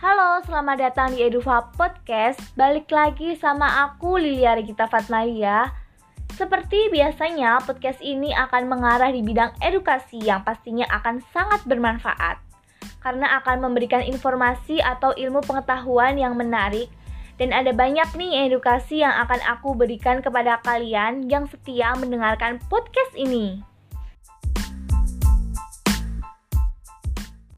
Halo, selamat datang di Edufa Podcast. Balik lagi sama aku Lilia Regita Fatmalia. Seperti biasanya, podcast ini akan mengarah di bidang edukasi yang pastinya akan sangat bermanfaat. Karena akan memberikan informasi atau ilmu pengetahuan yang menarik dan ada banyak nih edukasi yang akan aku berikan kepada kalian yang setia mendengarkan podcast ini.